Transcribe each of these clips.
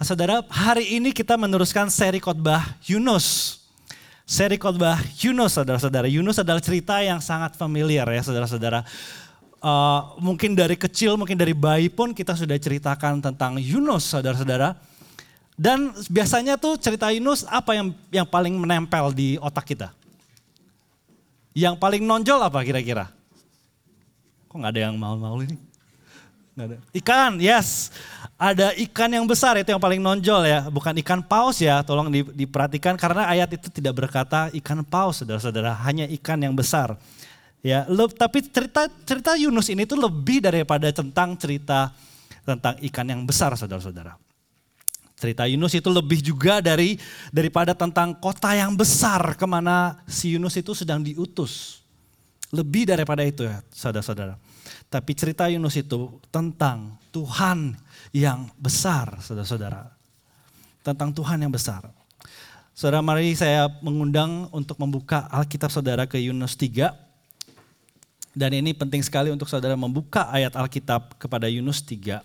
Nah, saudara, hari ini kita meneruskan seri khotbah Yunus. Seri khotbah Yunus, saudara-saudara. Yunus adalah cerita yang sangat familiar ya, saudara-saudara. Uh, mungkin dari kecil, mungkin dari bayi pun kita sudah ceritakan tentang Yunus, saudara-saudara. Dan biasanya tuh cerita Yunus apa yang yang paling menempel di otak kita? Yang paling nonjol apa kira-kira? Kok nggak ada yang mau-mau ini? Ada. Ikan, yes. Ada ikan yang besar itu yang paling nonjol ya. Bukan ikan paus ya, tolong diperhatikan karena ayat itu tidak berkata ikan paus saudara-saudara. Hanya ikan yang besar. Ya, tapi cerita cerita Yunus ini tuh lebih daripada tentang cerita tentang ikan yang besar saudara-saudara. Cerita Yunus itu lebih juga dari daripada tentang kota yang besar ke mana si Yunus itu sedang diutus. Lebih daripada itu ya saudara-saudara. Tapi cerita Yunus itu tentang Tuhan yang besar, saudara-saudara. Tentang Tuhan yang besar. Saudara, mari saya mengundang untuk membuka Alkitab saudara ke Yunus 3. Dan ini penting sekali untuk saudara membuka ayat Alkitab kepada Yunus 3.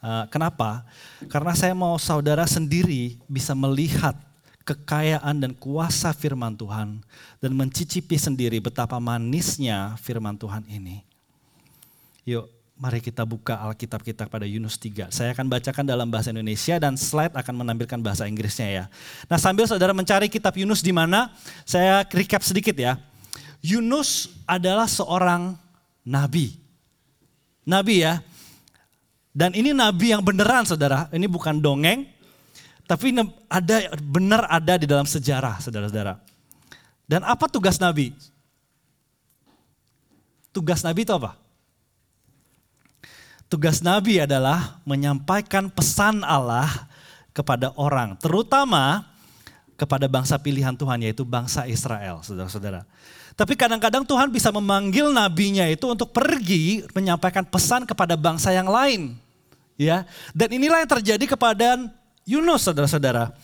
Uh, kenapa? Karena saya mau saudara sendiri bisa melihat kekayaan dan kuasa firman Tuhan dan mencicipi sendiri betapa manisnya firman Tuhan ini. Yuk, mari kita buka Alkitab kita pada Yunus 3. Saya akan bacakan dalam bahasa Indonesia dan slide akan menampilkan bahasa Inggrisnya ya. Nah sambil saudara mencari kitab Yunus di mana, saya recap sedikit ya. Yunus adalah seorang nabi. Nabi ya. Dan ini nabi yang beneran saudara, ini bukan dongeng. Tapi ada benar ada di dalam sejarah saudara-saudara. Dan apa tugas nabi? Tugas nabi itu apa? Tugas Nabi adalah menyampaikan pesan Allah kepada orang, terutama kepada bangsa pilihan Tuhan yaitu bangsa Israel, saudara-saudara. Tapi kadang-kadang Tuhan bisa memanggil nabinya itu untuk pergi menyampaikan pesan kepada bangsa yang lain. Ya, dan inilah yang terjadi kepada Yunus, saudara-saudara.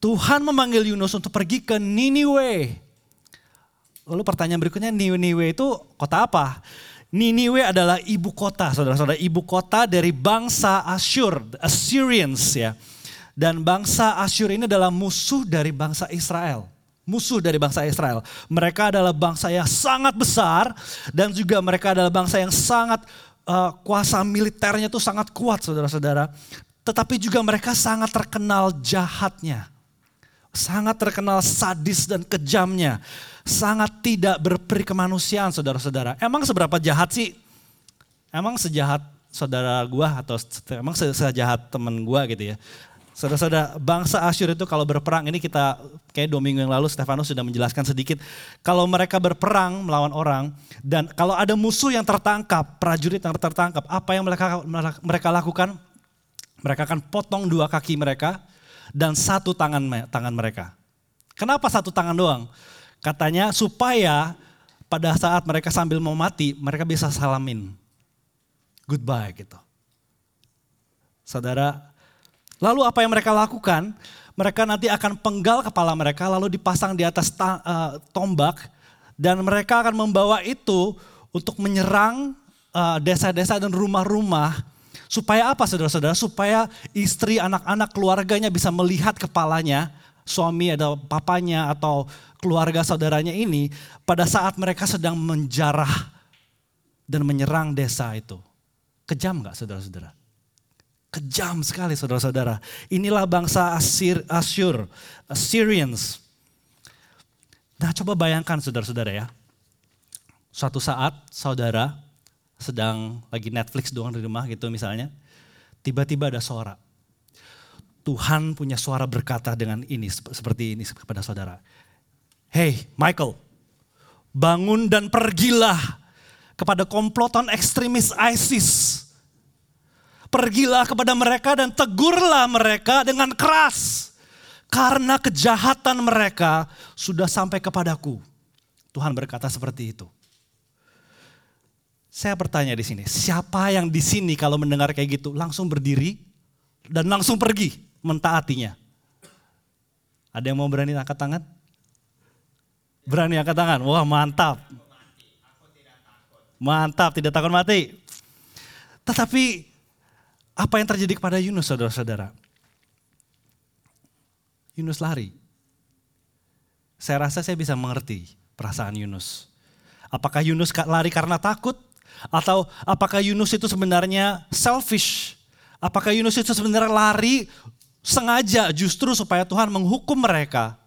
Tuhan memanggil Yunus untuk pergi ke Niniwe. Lalu pertanyaan berikutnya, Niniwe itu kota apa? Niniwe adalah ibu kota, saudara-saudara, ibu kota dari bangsa Asyur, Assyrians ya. Dan bangsa Asyur ini adalah musuh dari bangsa Israel. Musuh dari bangsa Israel. Mereka adalah bangsa yang sangat besar dan juga mereka adalah bangsa yang sangat uh, kuasa militernya itu sangat kuat saudara-saudara. Tetapi juga mereka sangat terkenal jahatnya. Sangat terkenal sadis dan kejamnya sangat tidak berperi kemanusiaan saudara-saudara. Emang seberapa jahat sih? Emang sejahat saudara gua atau emang sejahat temen gua gitu ya. Saudara-saudara, bangsa Asyur itu kalau berperang, ini kita kayak dua minggu yang lalu Stefanus sudah menjelaskan sedikit. Kalau mereka berperang melawan orang, dan kalau ada musuh yang tertangkap, prajurit yang tertangkap, apa yang mereka, mereka lakukan? Mereka akan potong dua kaki mereka dan satu tangan tangan mereka. Kenapa satu tangan doang? Katanya supaya pada saat mereka sambil mau mati, mereka bisa salamin. Goodbye gitu. Saudara, lalu apa yang mereka lakukan? Mereka nanti akan penggal kepala mereka lalu dipasang di atas uh, tombak dan mereka akan membawa itu untuk menyerang eh, desa-desa dan rumah-rumah supaya apa saudara-saudara? Supaya istri, anak-anak, keluarganya bisa melihat kepalanya, suami atau papanya atau keluarga saudaranya ini pada saat mereka sedang menjarah dan menyerang desa itu. Kejam gak saudara-saudara? Kejam sekali saudara-saudara. Inilah bangsa Asir, Asyur, Assyrians. Nah coba bayangkan saudara-saudara ya. Suatu saat saudara sedang lagi Netflix doang di rumah gitu misalnya. Tiba-tiba ada suara. Tuhan punya suara berkata dengan ini seperti ini kepada saudara. Hei Michael, bangun dan pergilah kepada komplotan ekstremis ISIS. Pergilah kepada mereka dan tegurlah mereka dengan keras. Karena kejahatan mereka sudah sampai kepadaku. Tuhan berkata seperti itu. Saya bertanya di sini, siapa yang di sini kalau mendengar kayak gitu langsung berdiri dan langsung pergi mentaatinya? Ada yang mau berani angkat tangan? Berani angkat tangan. Wah mantap. Mantap, tidak takut mati. Tetapi apa yang terjadi kepada Yunus saudara-saudara? Yunus lari. Saya rasa saya bisa mengerti perasaan Yunus. Apakah Yunus lari karena takut? Atau apakah Yunus itu sebenarnya selfish? Apakah Yunus itu sebenarnya lari sengaja justru supaya Tuhan menghukum mereka?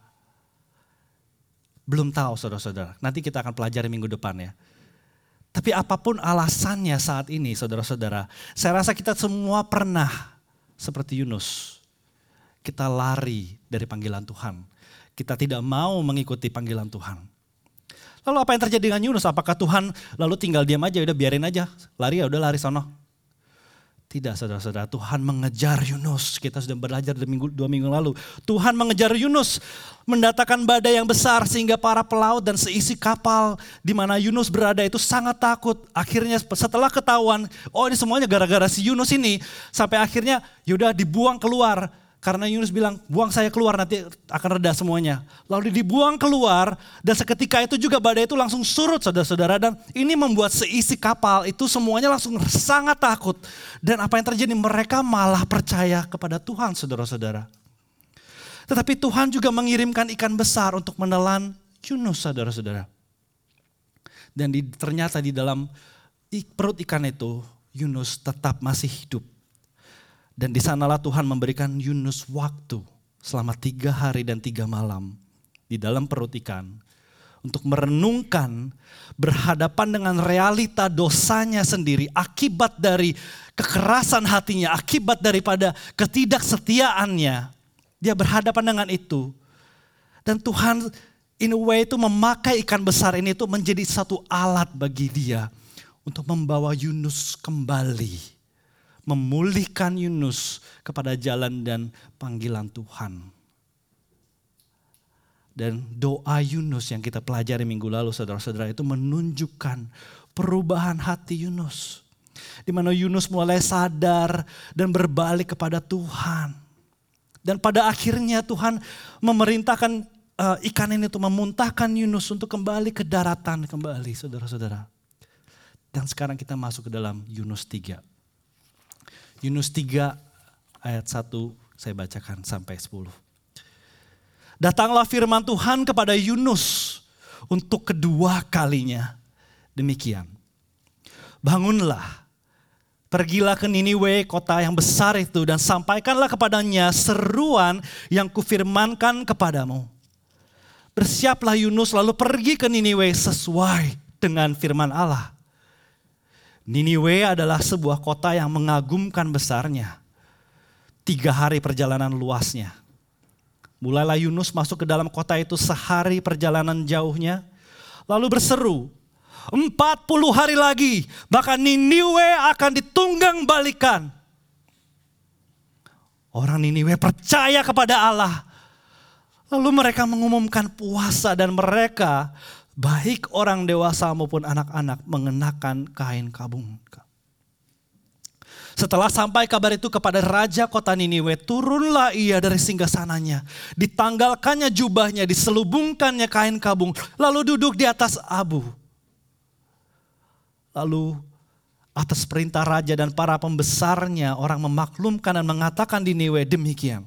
Belum tahu saudara-saudara. Nanti kita akan pelajari minggu depan ya. Tapi apa pun alasannya saat ini saudara-saudara, saya rasa kita semua pernah seperti Yunus. Kita lari dari panggilan Tuhan. Kita tidak mau mengikuti panggilan Tuhan. Lalu apa yang terjadi dengan Yunus? Apakah Tuhan lalu tinggal diam aja, udah biarin aja, lari ya udah lari sono. Tidak saudara-saudara, Tuhan mengejar Yunus. Kita sudah belajar dua minggu, dua minggu lalu. Tuhan mengejar Yunus, mendatangkan badai yang besar sehingga para pelaut dan seisi kapal di mana Yunus berada itu sangat takut. Akhirnya setelah ketahuan, oh ini semuanya gara-gara si Yunus ini, sampai akhirnya yaudah dibuang keluar. Karena Yunus bilang, buang saya keluar nanti akan reda semuanya. Lalu dibuang keluar dan seketika itu juga badai itu langsung surut saudara-saudara. Dan ini membuat seisi kapal itu semuanya langsung sangat takut. Dan apa yang terjadi mereka malah percaya kepada Tuhan saudara-saudara. Tetapi Tuhan juga mengirimkan ikan besar untuk menelan Yunus saudara-saudara. Dan di, ternyata di dalam perut ikan itu Yunus tetap masih hidup dan di sanalah Tuhan memberikan Yunus waktu selama tiga hari dan tiga malam di dalam perut ikan untuk merenungkan berhadapan dengan realita dosanya sendiri akibat dari kekerasan hatinya, akibat daripada ketidaksetiaannya. Dia berhadapan dengan itu. Dan Tuhan in a way itu memakai ikan besar ini itu menjadi satu alat bagi dia untuk membawa Yunus kembali memulihkan Yunus kepada jalan dan panggilan Tuhan. Dan doa Yunus yang kita pelajari minggu lalu saudara-saudara itu menunjukkan perubahan hati Yunus. Di mana Yunus mulai sadar dan berbalik kepada Tuhan. Dan pada akhirnya Tuhan memerintahkan uh, ikan ini untuk memuntahkan Yunus untuk kembali ke daratan kembali saudara-saudara. Dan sekarang kita masuk ke dalam Yunus 3. Yunus 3 ayat 1 saya bacakan sampai 10. Datanglah firman Tuhan kepada Yunus untuk kedua kalinya. Demikian. Bangunlah, pergilah ke Niniwe, kota yang besar itu, dan sampaikanlah kepadanya seruan yang kufirmankan kepadamu. Bersiaplah Yunus lalu pergi ke Niniwe sesuai dengan firman Allah. Niniwe adalah sebuah kota yang mengagumkan besarnya. Tiga hari perjalanan luasnya. Mulailah Yunus masuk ke dalam kota itu sehari perjalanan jauhnya. Lalu berseru, empat puluh hari lagi, bahkan Niniwe akan ditunggang balikan. Orang Niniwe percaya kepada Allah. Lalu mereka mengumumkan puasa dan mereka baik orang dewasa maupun anak-anak mengenakan kain kabung. Setelah sampai kabar itu kepada raja kota Niniwe, turunlah ia dari singgasananya. Ditanggalkannya jubahnya, diselubungkannya kain kabung, lalu duduk di atas abu. Lalu atas perintah raja dan para pembesarnya, orang memaklumkan dan mengatakan di Niniwe demikian.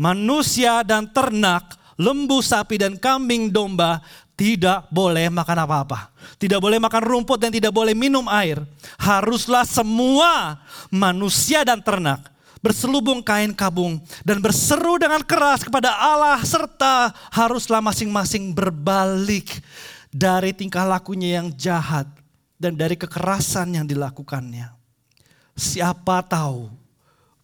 Manusia dan ternak, lembu, sapi, dan kambing domba tidak boleh makan apa-apa. Tidak boleh makan rumput dan tidak boleh minum air. Haruslah semua manusia dan ternak berselubung kain kabung dan berseru dengan keras kepada Allah serta haruslah masing-masing berbalik dari tingkah lakunya yang jahat dan dari kekerasan yang dilakukannya. Siapa tahu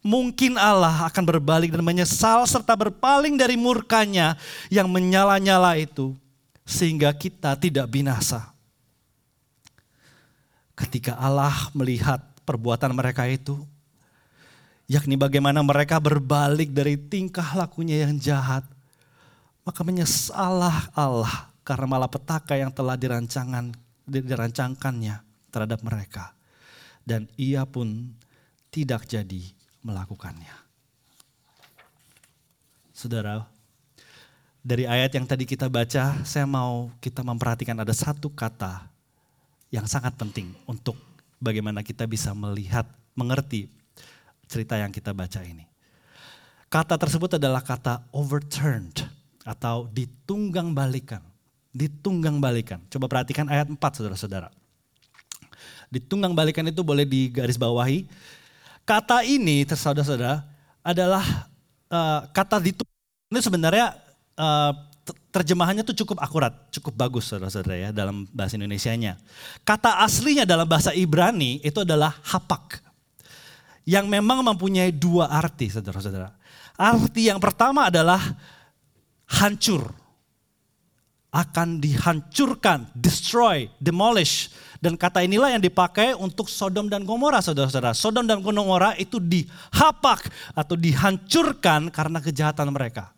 mungkin Allah akan berbalik dan menyesal serta berpaling dari murkanya yang menyala-nyala itu sehingga kita tidak binasa. Ketika Allah melihat perbuatan mereka itu, yakni bagaimana mereka berbalik dari tingkah lakunya yang jahat, maka menyesalah Allah karena malapetaka yang telah dirancangkan dirancangkannya terhadap mereka. Dan ia pun tidak jadi melakukannya. Saudara, dari ayat yang tadi kita baca, saya mau kita memperhatikan ada satu kata yang sangat penting untuk bagaimana kita bisa melihat, mengerti cerita yang kita baca ini. Kata tersebut adalah kata overturned atau ditunggang balikan. Ditunggang balikan. Coba perhatikan ayat 4 saudara-saudara. Ditunggang balikan itu boleh digaris bawahi. Kata ini saudara-saudara adalah uh, kata ditunggang ini sebenarnya uh, terjemahannya tuh cukup akurat, cukup bagus saudara-saudara ya dalam bahasa Indonesia-nya. Kata aslinya dalam bahasa Ibrani itu adalah hapak. Yang memang mempunyai dua arti saudara-saudara. Arti yang pertama adalah hancur. Akan dihancurkan, destroy, demolish. Dan kata inilah yang dipakai untuk Sodom dan Gomora saudara-saudara. Sodom dan Gomora itu dihapak atau dihancurkan karena kejahatan mereka.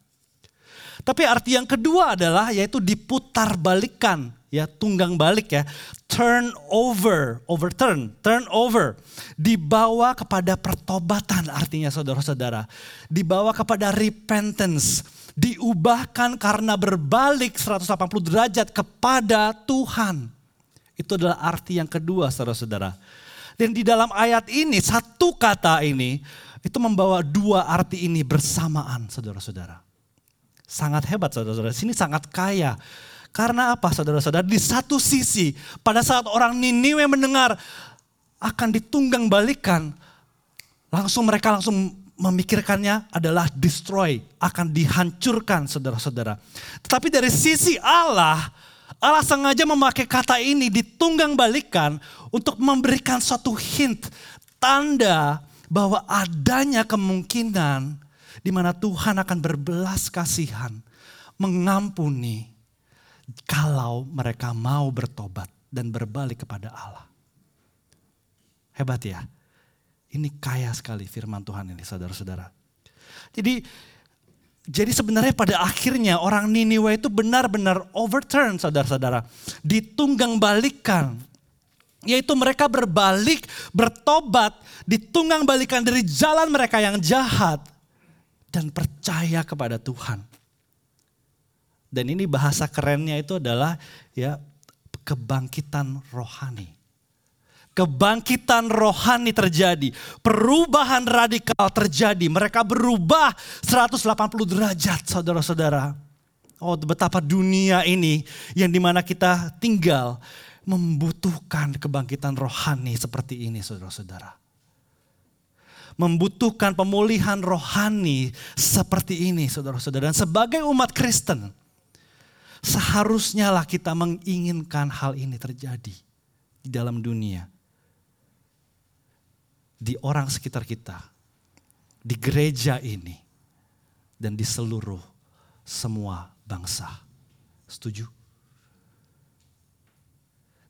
Tapi arti yang kedua adalah yaitu diputar balikan, ya tunggang balik ya. Turn over, overturn, turn over. Dibawa kepada pertobatan artinya saudara-saudara. Dibawa kepada repentance. Diubahkan karena berbalik 180 derajat kepada Tuhan. Itu adalah arti yang kedua saudara-saudara. Dan di dalam ayat ini, satu kata ini, itu membawa dua arti ini bersamaan saudara-saudara. Sangat hebat saudara-saudara. Sini sangat kaya. Karena apa saudara-saudara? Di satu sisi pada saat orang Niniwe mendengar akan ditunggang balikan. Langsung mereka langsung memikirkannya adalah destroy. Akan dihancurkan saudara-saudara. Tetapi dari sisi Allah, Allah sengaja memakai kata ini ditunggang balikan untuk memberikan suatu hint, tanda bahwa adanya kemungkinan di mana Tuhan akan berbelas kasihan, mengampuni kalau mereka mau bertobat dan berbalik kepada Allah. Hebat ya. Ini kaya sekali firman Tuhan ini saudara-saudara. Jadi jadi sebenarnya pada akhirnya orang Niniwe itu benar-benar overturn saudara-saudara. Ditunggang balikan. Yaitu mereka berbalik, bertobat, ditunggang balikan dari jalan mereka yang jahat dan percaya kepada Tuhan. Dan ini bahasa kerennya itu adalah ya kebangkitan rohani. Kebangkitan rohani terjadi, perubahan radikal terjadi. Mereka berubah 180 derajat saudara-saudara. Oh betapa dunia ini yang di mana kita tinggal membutuhkan kebangkitan rohani seperti ini saudara-saudara membutuhkan pemulihan rohani seperti ini saudara-saudara. Dan sebagai umat Kristen, seharusnya lah kita menginginkan hal ini terjadi di dalam dunia. Di orang sekitar kita, di gereja ini, dan di seluruh semua bangsa. Setuju?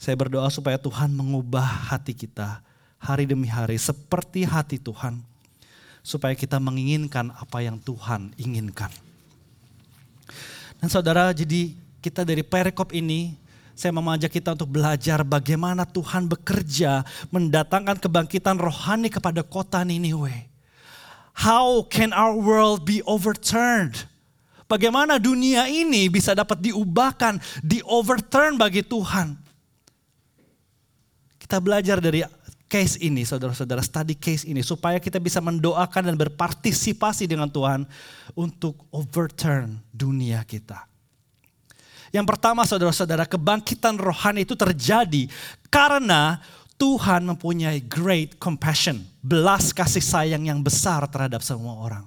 Saya berdoa supaya Tuhan mengubah hati kita hari demi hari seperti hati Tuhan. Supaya kita menginginkan apa yang Tuhan inginkan. Dan saudara jadi kita dari perikop ini saya mengajak kita untuk belajar bagaimana Tuhan bekerja mendatangkan kebangkitan rohani kepada kota Niniwe. How can our world be overturned? Bagaimana dunia ini bisa dapat diubahkan, di overturn bagi Tuhan? Kita belajar dari case ini, saudara-saudara, study case ini, supaya kita bisa mendoakan dan berpartisipasi dengan Tuhan untuk overturn dunia kita. Yang pertama, saudara-saudara, kebangkitan rohani itu terjadi karena Tuhan mempunyai great compassion, belas kasih sayang yang besar terhadap semua orang.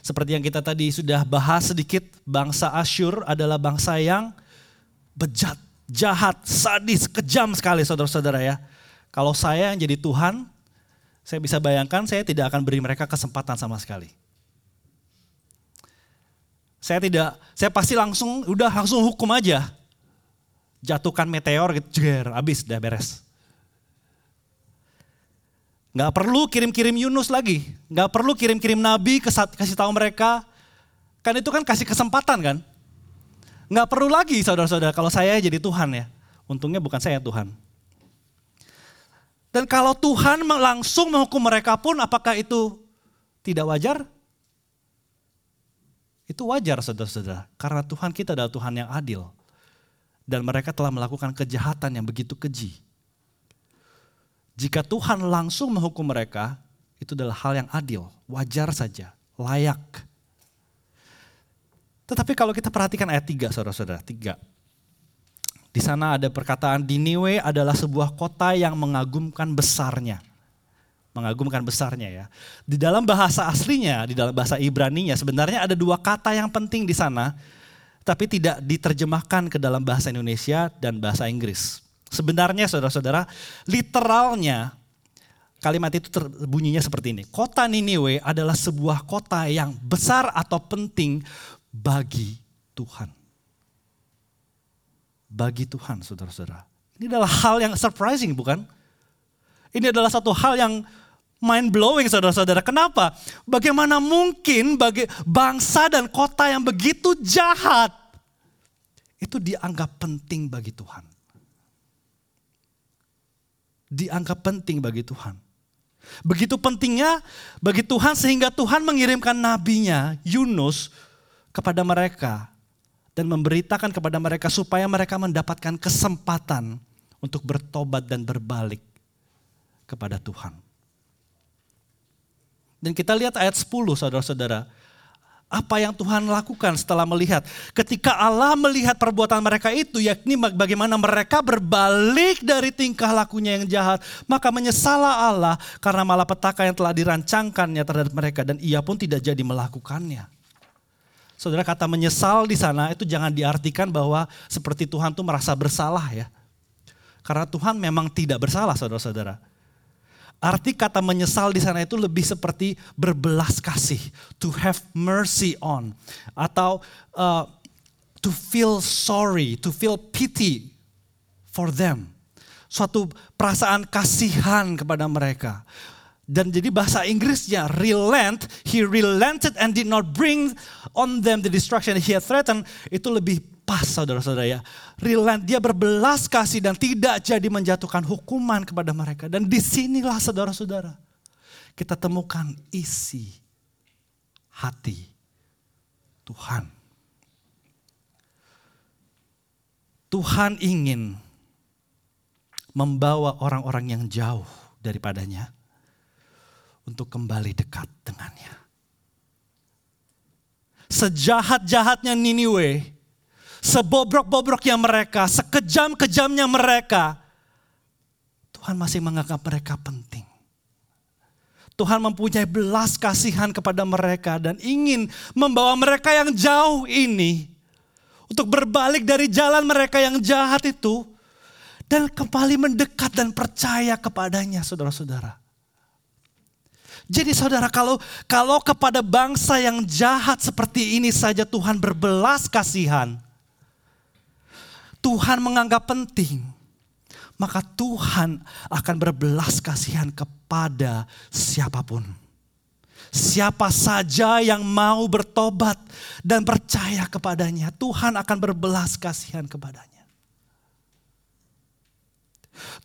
Seperti yang kita tadi sudah bahas sedikit, bangsa Asyur adalah bangsa yang bejat, jahat, sadis, kejam sekali saudara-saudara ya. Kalau saya yang jadi Tuhan, saya bisa bayangkan saya tidak akan beri mereka kesempatan sama sekali. Saya tidak, saya pasti langsung, udah langsung hukum aja. Jatuhkan meteor gitu, jer, habis, udah beres. Gak perlu kirim-kirim Yunus lagi. Gak perlu kirim-kirim Nabi kasih tahu mereka. Kan itu kan kasih kesempatan kan. Gak perlu lagi saudara-saudara kalau saya jadi Tuhan ya. Untungnya bukan saya Tuhan. Dan kalau Tuhan langsung menghukum mereka pun apakah itu tidak wajar? Itu wajar saudara-saudara. Karena Tuhan kita adalah Tuhan yang adil. Dan mereka telah melakukan kejahatan yang begitu keji. Jika Tuhan langsung menghukum mereka, itu adalah hal yang adil, wajar saja, layak. Tetapi kalau kita perhatikan ayat 3 saudara-saudara, 3. Di sana ada perkataan Niniwe adalah sebuah kota yang mengagumkan besarnya. Mengagumkan besarnya ya. Di dalam bahasa aslinya, di dalam bahasa Ibrani-nya sebenarnya ada dua kata yang penting di sana tapi tidak diterjemahkan ke dalam bahasa Indonesia dan bahasa Inggris. Sebenarnya saudara-saudara, literalnya kalimat itu terbunyinya seperti ini. Kota Niniwe adalah sebuah kota yang besar atau penting bagi Tuhan. Bagi Tuhan saudara-saudara. Ini adalah hal yang surprising bukan? Ini adalah satu hal yang mind blowing saudara-saudara. Kenapa? Bagaimana mungkin bagi bangsa dan kota yang begitu jahat itu dianggap penting bagi Tuhan. Dianggap penting bagi Tuhan. Begitu pentingnya bagi Tuhan sehingga Tuhan mengirimkan nabinya Yunus kepada mereka dan memberitakan kepada mereka supaya mereka mendapatkan kesempatan untuk bertobat dan berbalik kepada Tuhan. Dan kita lihat ayat 10 saudara-saudara. Apa yang Tuhan lakukan setelah melihat. Ketika Allah melihat perbuatan mereka itu, yakni bagaimana mereka berbalik dari tingkah lakunya yang jahat. Maka menyesalah Allah karena malah petaka yang telah dirancangkannya terhadap mereka. Dan ia pun tidak jadi melakukannya. Saudara kata menyesal di sana itu jangan diartikan bahwa seperti Tuhan tuh merasa bersalah ya. Karena Tuhan memang tidak bersalah saudara-saudara. Arti kata menyesal di sana itu lebih seperti berbelas kasih, to have mercy on, atau uh, to feel sorry, to feel pity for them. Suatu perasaan kasihan kepada mereka. Dan jadi bahasa Inggrisnya relent, he relented and did not bring on them the destruction he had threatened, itu lebih pas saudara-saudara ya. Relent, dia berbelas kasih dan tidak jadi menjatuhkan hukuman kepada mereka. Dan di sinilah saudara-saudara kita temukan isi hati Tuhan. Tuhan ingin membawa orang-orang yang jauh daripadanya untuk kembali dekat dengannya. Sejahat-jahatnya Niniwe, Sebobrok-bobroknya mereka, sekejam-kejamnya mereka, Tuhan masih menganggap mereka penting. Tuhan mempunyai belas kasihan kepada mereka dan ingin membawa mereka yang jauh ini untuk berbalik dari jalan mereka yang jahat itu dan kembali mendekat dan percaya kepadanya saudara-saudara. Jadi saudara kalau kalau kepada bangsa yang jahat seperti ini saja Tuhan berbelas kasihan, Tuhan menganggap penting, maka Tuhan akan berbelas kasihan kepada siapa pun. Siapa saja yang mau bertobat dan percaya kepadanya, Tuhan akan berbelas kasihan kepadanya.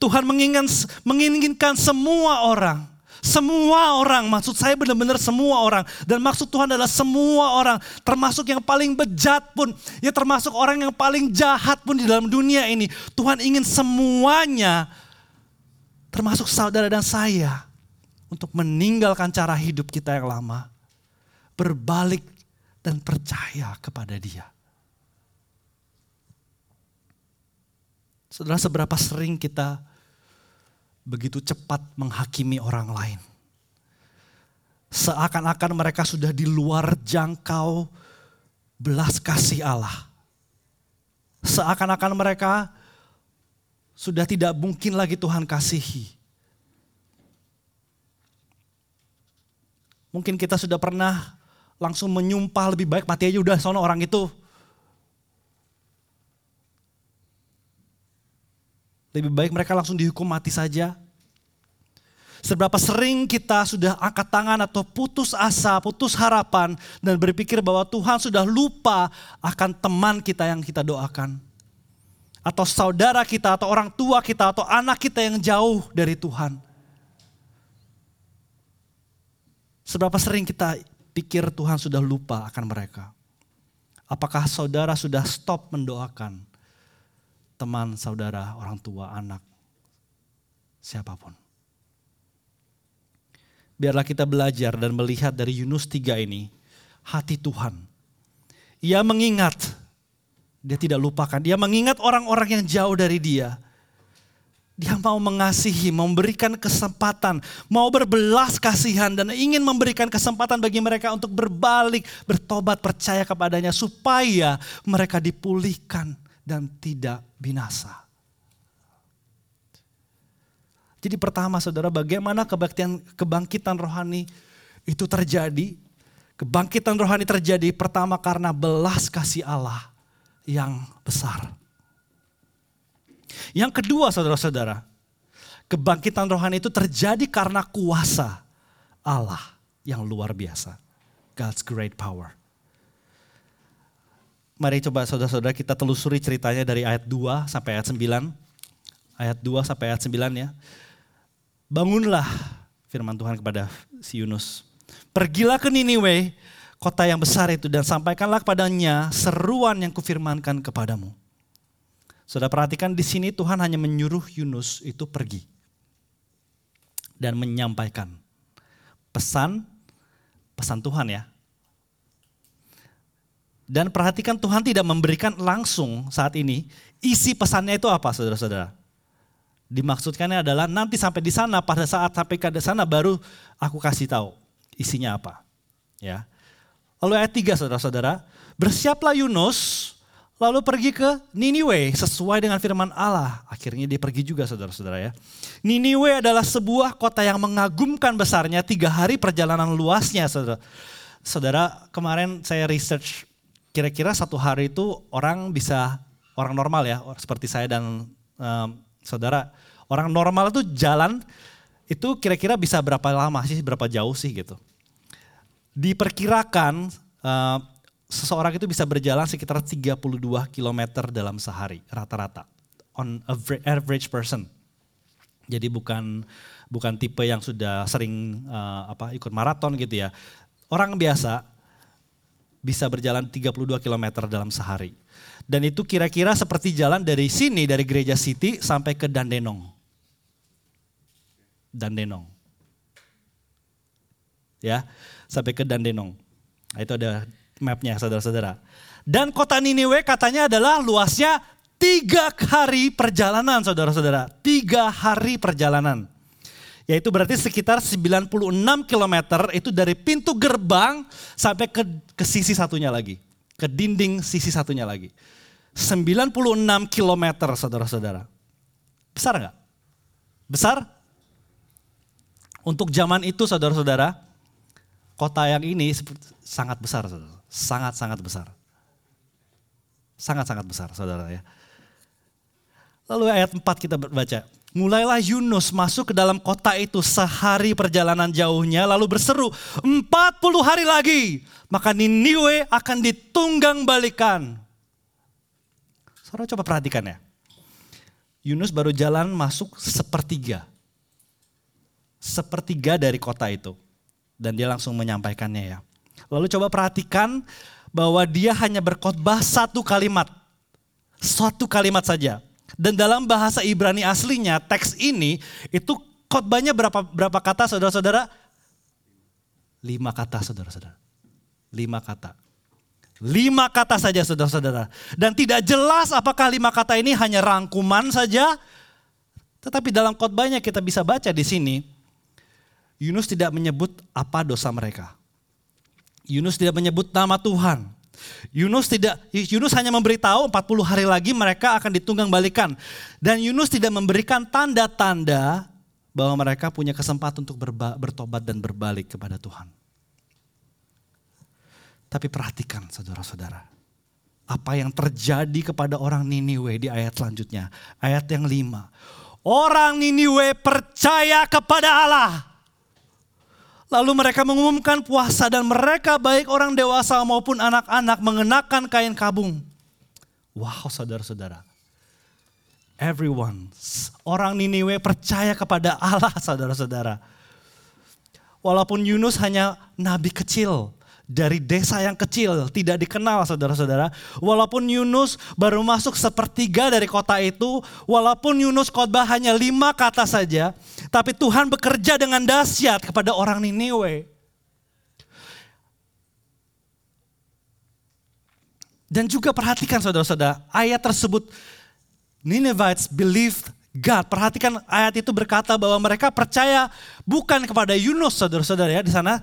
Tuhan menginginkan, menginginkan semua orang semua orang, maksud saya benar-benar semua orang. Dan maksud Tuhan adalah semua orang, termasuk yang paling bejat pun, ya termasuk orang yang paling jahat pun di dalam dunia ini. Tuhan ingin semuanya, termasuk saudara dan saya, untuk meninggalkan cara hidup kita yang lama. Berbalik dan percaya kepada dia. Saudara seberapa sering kita begitu cepat menghakimi orang lain. Seakan-akan mereka sudah di luar jangkau belas kasih Allah. Seakan-akan mereka sudah tidak mungkin lagi Tuhan kasihi. Mungkin kita sudah pernah langsung menyumpah lebih baik mati aja udah sono orang itu. Lebih baik mereka langsung dihukum mati saja. Seberapa sering kita sudah angkat tangan atau putus asa, putus harapan, dan berpikir bahwa Tuhan sudah lupa akan teman kita yang kita doakan. Atau saudara kita, atau orang tua kita, atau anak kita yang jauh dari Tuhan. Seberapa sering kita pikir Tuhan sudah lupa akan mereka. Apakah saudara sudah stop mendoakan teman, saudara, orang tua, anak, siapa pun. biarlah kita belajar dan melihat dari Yunus 3 ini, hati Tuhan. Ia mengingat, dia tidak lupakan, dia mengingat orang-orang yang jauh dari dia. Dia mau mengasihi, memberikan kesempatan, mau berbelas kasihan dan ingin memberikan kesempatan bagi mereka untuk berbalik, bertobat, percaya kepadanya supaya mereka dipulihkan dan tidak binasa. Jadi pertama saudara, bagaimana kebaktian, kebangkitan rohani itu terjadi? Kebangkitan rohani terjadi pertama karena belas kasih Allah yang besar. Yang kedua saudara-saudara, kebangkitan rohani itu terjadi karena kuasa Allah yang luar biasa. God's great power. Mari coba saudara-saudara kita telusuri ceritanya dari ayat 2 sampai ayat 9. Ayat 2 sampai ayat 9 ya. Bangunlah firman Tuhan kepada si Yunus. Pergilah ke Niniwe, kota yang besar itu dan sampaikanlah kepadanya seruan yang kufirmankan kepadamu. Sudah perhatikan di sini Tuhan hanya menyuruh Yunus itu pergi dan menyampaikan pesan pesan Tuhan ya. Dan perhatikan Tuhan tidak memberikan langsung saat ini isi pesannya itu apa saudara-saudara. Dimaksudkannya adalah nanti sampai di sana pada saat sampai ke sana baru aku kasih tahu isinya apa. Ya. Lalu ayat 3 saudara-saudara, bersiaplah Yunus lalu pergi ke Niniwe sesuai dengan firman Allah. Akhirnya dia pergi juga saudara-saudara ya. Niniwe adalah sebuah kota yang mengagumkan besarnya, tiga hari perjalanan luasnya saudara. Saudara kemarin saya research kira-kira satu hari itu orang bisa, orang normal ya seperti saya dan um, saudara. Orang normal itu jalan itu kira-kira bisa berapa lama sih, berapa jauh sih gitu. Diperkirakan uh, seseorang itu bisa berjalan sekitar 32 km dalam sehari rata-rata on average person. Jadi bukan bukan tipe yang sudah sering uh, apa ikut maraton gitu ya. Orang biasa bisa berjalan 32 km dalam sehari. Dan itu kira-kira seperti jalan dari sini dari gereja City sampai ke Dandenong. Dandenong. Ya, sampai ke Dandenong. Nah, itu ada mapnya saudara-saudara. Dan kota Niniwe katanya adalah luasnya tiga hari perjalanan saudara-saudara. Tiga hari perjalanan. Yaitu berarti sekitar 96 km itu dari pintu gerbang sampai ke, ke sisi satunya lagi. Ke dinding sisi satunya lagi. 96 km saudara-saudara. Besar nggak? Besar? Untuk zaman itu saudara-saudara, kota yang ini sangat besar. Sangat-sangat besar. Sangat-sangat besar saudara ya. Lalu ayat 4 kita baca. Mulailah Yunus masuk ke dalam kota itu sehari perjalanan jauhnya lalu berseru 40 hari lagi maka Niniwe akan ditunggang balikan. Saudara coba perhatikan ya. Yunus baru jalan masuk sepertiga. Sepertiga dari kota itu. Dan dia langsung menyampaikannya ya. Lalu coba perhatikan bahwa dia hanya berkhotbah satu kalimat. Satu kalimat saja. Dan dalam bahasa Ibrani aslinya teks ini itu khotbahnya berapa berapa kata saudara-saudara? Lima kata saudara-saudara. Lima kata. Lima kata saja saudara-saudara. Dan tidak jelas apakah lima kata ini hanya rangkuman saja. Tetapi dalam khotbahnya kita bisa baca di sini. Yunus tidak menyebut apa dosa mereka. Yunus tidak menyebut nama Tuhan. Yunus tidak Yunus hanya memberitahu 40 hari lagi mereka akan ditunggang balikan. Dan Yunus tidak memberikan tanda-tanda bahwa mereka punya kesempatan untuk berba, bertobat dan berbalik kepada Tuhan. Tapi perhatikan saudara-saudara. Apa yang terjadi kepada orang Niniwe di ayat selanjutnya. Ayat yang lima. Orang Niniwe percaya kepada Allah Lalu mereka mengumumkan puasa dan mereka baik orang dewasa maupun anak-anak mengenakan kain kabung. Wow saudara-saudara. Everyone, orang Niniwe percaya kepada Allah saudara-saudara. Walaupun Yunus hanya nabi kecil, dari desa yang kecil, tidak dikenal saudara-saudara. Walaupun Yunus baru masuk sepertiga dari kota itu, walaupun Yunus khotbah hanya lima kata saja, tapi Tuhan bekerja dengan dahsyat kepada orang Niniwe. Dan juga perhatikan saudara-saudara, ayat tersebut Ninevites believed God. Perhatikan ayat itu berkata bahwa mereka percaya bukan kepada Yunus saudara-saudara ya di sana.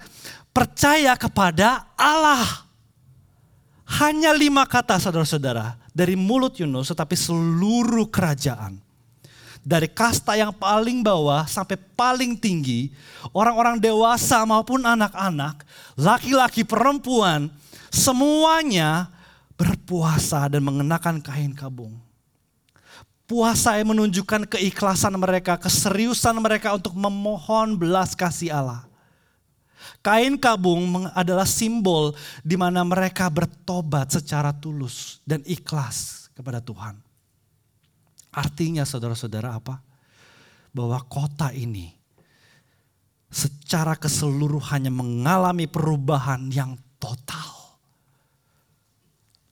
Percaya kepada Allah. Hanya lima kata saudara-saudara dari mulut Yunus tetapi seluruh kerajaan. Dari kasta yang paling bawah sampai paling tinggi, orang-orang dewasa maupun anak-anak, laki-laki perempuan, semuanya berpuasa dan mengenakan kain kabung puasa yang menunjukkan keikhlasan mereka, keseriusan mereka untuk memohon belas kasih Allah. Kain kabung adalah simbol di mana mereka bertobat secara tulus dan ikhlas kepada Tuhan. Artinya saudara-saudara apa? Bahwa kota ini secara keseluruhannya mengalami perubahan yang total.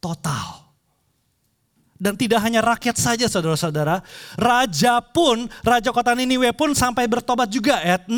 Total. Dan tidak hanya rakyat saja saudara-saudara. Raja pun, Raja kota Niniwe pun sampai bertobat juga ayat 6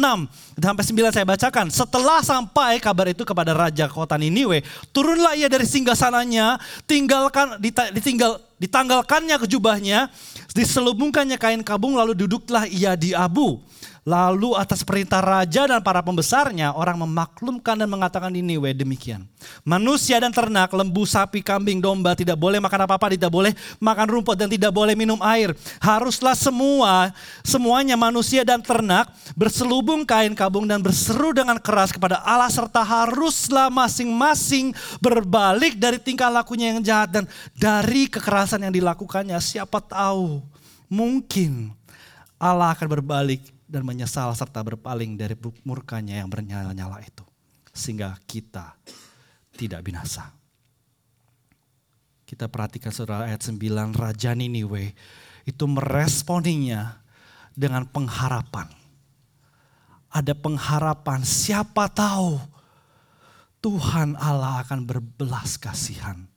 sampai 9 saya bacakan. Setelah sampai kabar itu kepada Raja kota Niniwe, turunlah ia dari singgah sananya, tinggalkan, ditinggal, ditanggalkannya kejubahnya, diselubungkannya kain kabung lalu duduklah ia di abu. Lalu atas perintah raja dan para pembesarnya orang memaklumkan dan mengatakan ini we demikian. Manusia dan ternak, lembu, sapi, kambing, domba tidak boleh makan apa-apa, tidak boleh makan rumput dan tidak boleh minum air. Haruslah semua, semuanya manusia dan ternak berselubung kain kabung dan berseru dengan keras kepada Allah serta haruslah masing-masing berbalik dari tingkah lakunya yang jahat dan dari kekerasan yang dilakukannya. Siapa tahu mungkin Allah akan berbalik dan menyesal serta berpaling dari murkanya yang bernyala-nyala itu. Sehingga kita tidak binasa. Kita perhatikan saudara ayat 9, Raja Niniwe itu meresponinya dengan pengharapan. Ada pengharapan siapa tahu Tuhan Allah akan berbelas kasihan.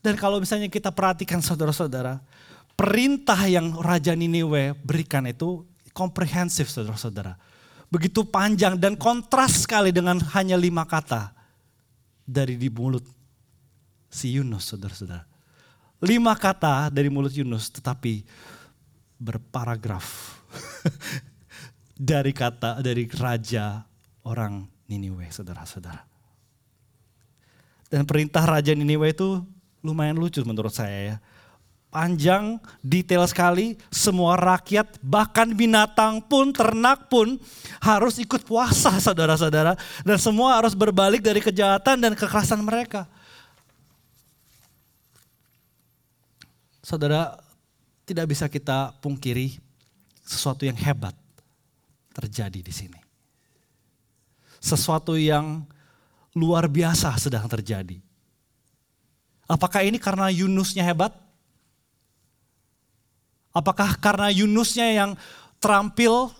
Dan kalau misalnya kita perhatikan saudara-saudara, perintah yang Raja Niniwe berikan itu komprehensif saudara-saudara. Begitu panjang dan kontras sekali dengan hanya lima kata dari di mulut si Yunus saudara-saudara. Lima kata dari mulut Yunus tetapi berparagraf dari kata dari raja orang Niniwe saudara-saudara. Dan perintah Raja Niniwe itu lumayan lucu menurut saya ya panjang, detail sekali. Semua rakyat, bahkan binatang pun, ternak pun harus ikut puasa saudara-saudara. Dan semua harus berbalik dari kejahatan dan kekerasan mereka. Saudara, tidak bisa kita pungkiri sesuatu yang hebat terjadi di sini. Sesuatu yang luar biasa sedang terjadi. Apakah ini karena Yunusnya hebat? Apakah karena Yunusnya yang terampil?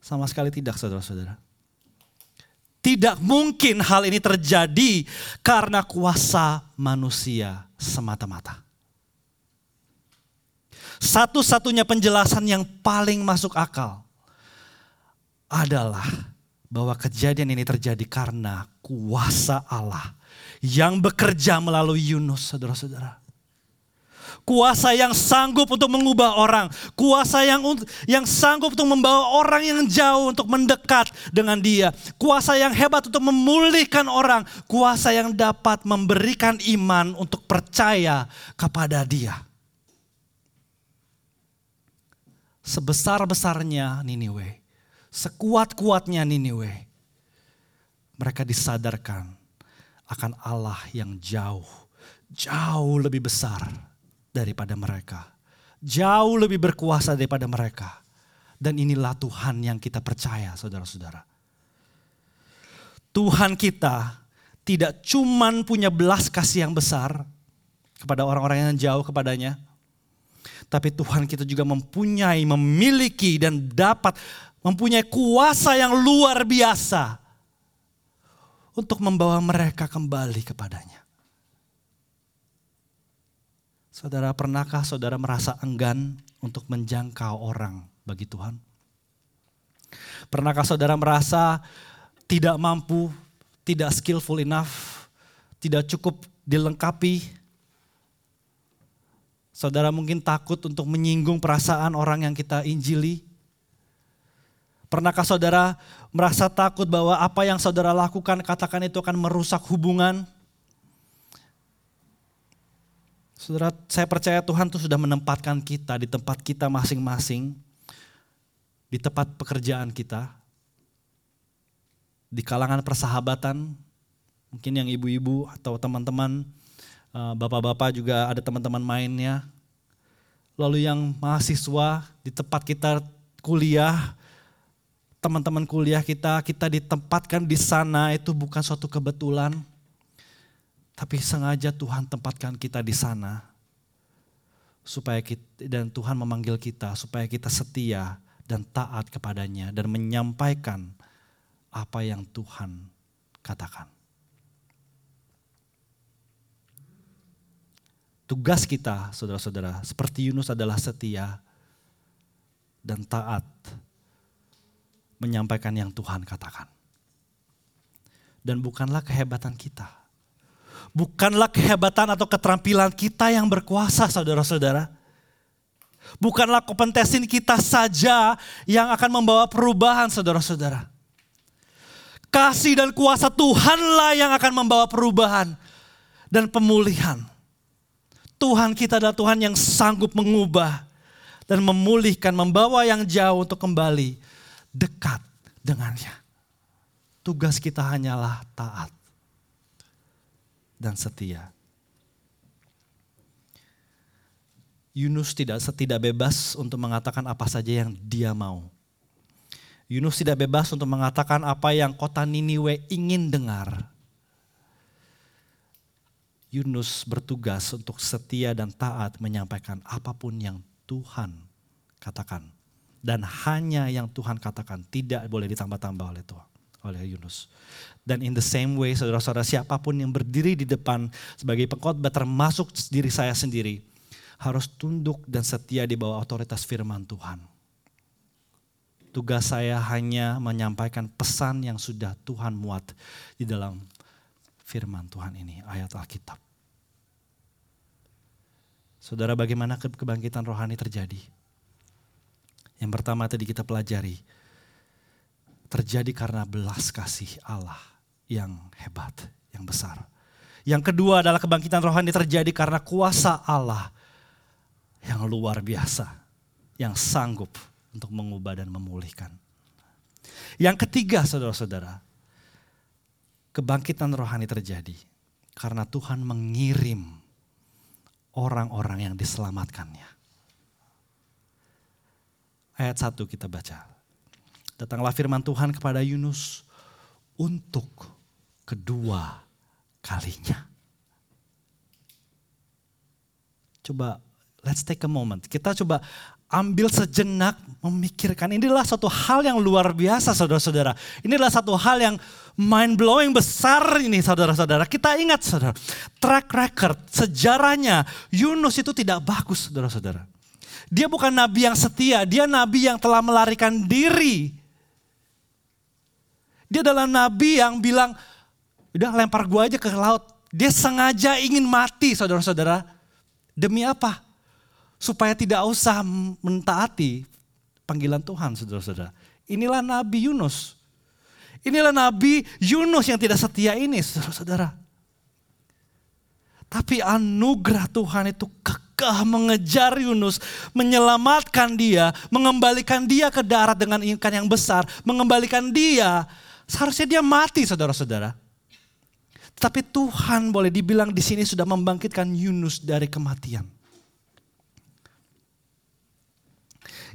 Sama sekali tidak saudara-saudara. Tidak mungkin hal ini terjadi karena kuasa manusia semata-mata. Satu-satunya penjelasan yang paling masuk akal adalah bahwa kejadian ini terjadi karena kuasa Allah yang bekerja melalui Yunus, saudara-saudara. Kuasa yang sanggup untuk mengubah orang. Kuasa yang yang sanggup untuk membawa orang yang jauh untuk mendekat dengan dia. Kuasa yang hebat untuk memulihkan orang. Kuasa yang dapat memberikan iman untuk percaya kepada dia. Sebesar-besarnya Niniwe. Sekuat-kuatnya Niniwe. Mereka disadarkan akan Allah yang jauh, jauh lebih besar daripada mereka. Jauh lebih berkuasa daripada mereka. Dan inilah Tuhan yang kita percaya saudara-saudara. Tuhan kita tidak cuman punya belas kasih yang besar kepada orang-orang yang jauh kepadanya. Tapi Tuhan kita juga mempunyai, memiliki dan dapat mempunyai kuasa yang luar biasa untuk membawa mereka kembali kepadanya. Saudara, pernahkah saudara merasa enggan untuk menjangkau orang bagi Tuhan? Pernahkah saudara merasa tidak mampu, tidak skillful enough, tidak cukup dilengkapi? Saudara mungkin takut untuk menyinggung perasaan orang yang kita injili. Pernahkah saudara merasa takut bahwa apa yang saudara lakukan, katakan itu akan merusak hubungan? Saudara, saya percaya Tuhan tuh sudah menempatkan kita di tempat kita masing-masing, di tempat pekerjaan kita, di kalangan persahabatan, mungkin yang ibu-ibu atau teman-teman Eh, bapak-bapak juga ada teman-teman mainnya. Lalu yang mahasiswa di tempat kita kuliah, teman-teman kuliah kita, kita ditempatkan di sana itu bukan suatu kebetulan. Tapi sengaja Tuhan tempatkan kita di sana. Supaya kita, dan Tuhan memanggil kita supaya kita setia dan taat kepadanya dan menyampaikan apa yang Tuhan katakan. Tugas kita, saudara-saudara, seperti Yunus adalah setia dan taat menyampaikan yang Tuhan katakan. Dan bukanlah kehebatan kita. Bukanlah kehebatan atau keterampilan kita yang berkuasa, saudara-saudara. Bukanlah kompetensi kita saja yang akan membawa perubahan, saudara-saudara. Kasih dan kuasa Tuhanlah yang akan membawa perubahan dan pemulihan. Tuhan kita adalah Tuhan yang sanggup mengubah dan memulihkan, membawa yang jauh untuk kembali dekat dengannya. Tugas kita hanyalah taat dan setia. Yunus tidak tidak bebas untuk mengatakan apa saja yang dia mau. Yunus tidak bebas untuk mengatakan apa yang kota Niniwe ingin dengar. Yunus bertugas untuk setia dan taat menyampaikan apa pun yang Tuhan katakan. Dan hanya yang Tuhan katakan tidak boleh ditambah-tambah oleh Tuhan oleh Yunus. Dan in the same way saudara-saudara siapa pun yang berdiri di depan sebagai pengkhotbah termasuk diri saya sendiri harus tunduk dan setia di bawah otoritas firman Tuhan. Tugas saya hanya menyampaikan pesan yang sudah Tuhan muat di dalam firman Tuhan ini, ayat Alkitab. Saudara bagaimana kebangkitan rohani terjadi? Yang pertama tadi kita pelajari, terjadi karena belas kasih Allah yang hebat, yang besar. Yang kedua adalah kebangkitan rohani terjadi karena kuasa Allah yang luar biasa, yang sanggup untuk mengubah dan memulihkan. Yang ketiga saudara-saudara, kebangkitan rohani terjadi karena Tuhan mengirim orang-orang yang diselamatkannya. Ayat 1 kita baca. Datanglah firman Tuhan kepada Yunus untuk kedua kalinya. Coba let's take a moment. Kita coba ambil sejenak memikirkan. Inilah satu hal yang luar biasa saudara-saudara. Inilah satu hal yang mind blowing besar ini saudara-saudara. Kita ingat saudara, track record, sejarahnya Yunus itu tidak bagus saudara-saudara. Dia bukan nabi yang setia, dia nabi yang telah melarikan diri. Dia adalah nabi yang bilang, udah lempar gua aja ke laut. Dia sengaja ingin mati saudara-saudara. Demi apa? supaya tidak usah mentaati panggilan Tuhan saudara-saudara. Inilah Nabi Yunus. Inilah Nabi Yunus yang tidak setia ini saudara-saudara. Tapi anugerah Tuhan itu kekeh mengejar Yunus, menyelamatkan dia, mengembalikan dia ke darat dengan ikan yang besar, mengembalikan dia. Seharusnya dia mati saudara-saudara. Tapi Tuhan boleh dibilang di sini sudah membangkitkan Yunus dari kematian.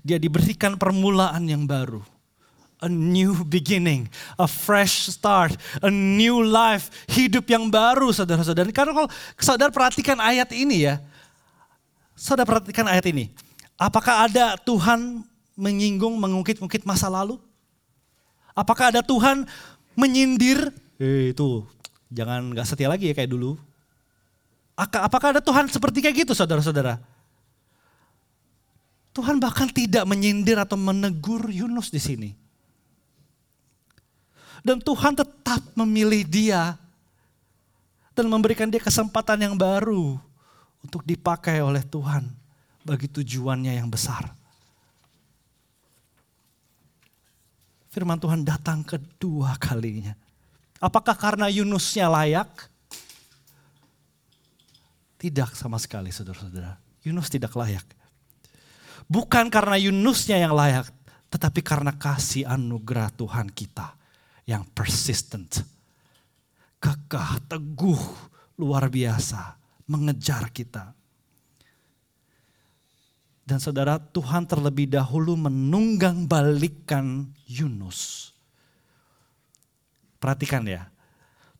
dia diberikan permulaan yang baru. A new beginning, a fresh start, a new life, hidup yang baru saudara-saudara. Karena kalau saudara perhatikan ayat ini ya, saudara perhatikan ayat ini. Apakah ada Tuhan menyinggung, mengungkit-ungkit masa lalu? Apakah ada Tuhan menyindir? Eh itu jangan gak setia lagi ya kayak dulu. Apakah ada Tuhan seperti kayak gitu saudara-saudara? Tuhan bahkan tidak menyindir atau menegur Yunus di sini. Dan Tuhan tetap memilih dia dan memberikan dia kesempatan yang baru untuk dipakai oleh Tuhan bagi tujuannya yang besar. Firman Tuhan datang kedua kalinya. Apakah karena Yunusnya layak? Tidak sama sekali saudara-saudara. Yunus tidak layak. Bukan karena Yunusnya yang layak, tetapi karena kasih anugerah Tuhan kita yang persistent. Kekah, teguh, luar biasa, mengejar kita. Dan saudara, Tuhan terlebih dahulu menunggang balikan Yunus. Perhatikan ya,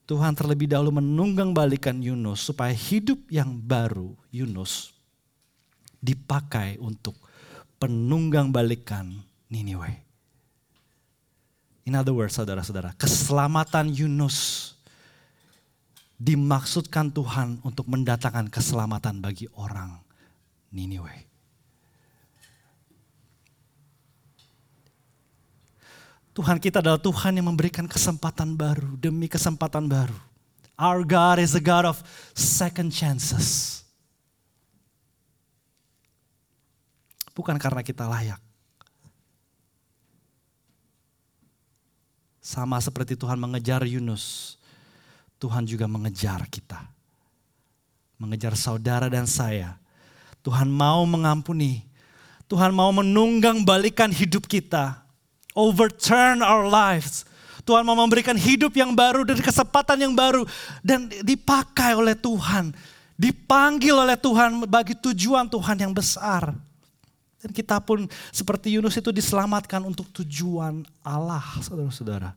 Tuhan terlebih dahulu menunggang balikan Yunus supaya hidup yang baru Yunus dipakai untuk penunggang balikan Niniwe. In other words, saudara-saudara, keselamatan Yunus dimaksudkan Tuhan untuk mendatangkan keselamatan bagi orang Niniwe. Tuhan kita adalah Tuhan yang memberikan kesempatan baru demi kesempatan baru. Our God is a God of second chances. Bukan karena kita layak. Sama seperti Tuhan mengejar Yunus, Tuhan juga mengejar kita. Mengejar saudara dan saya. Tuhan mau mengampuni. Tuhan mau menunggang balikan hidup kita overturn our lives. Tuhan mau memberikan hidup yang baru dan kesempatan yang baru dan dipakai oleh Tuhan, dipanggil oleh Tuhan bagi tujuan Tuhan yang besar. Dan kita pun seperti Yunus itu diselamatkan untuk tujuan Allah, saudara-saudara.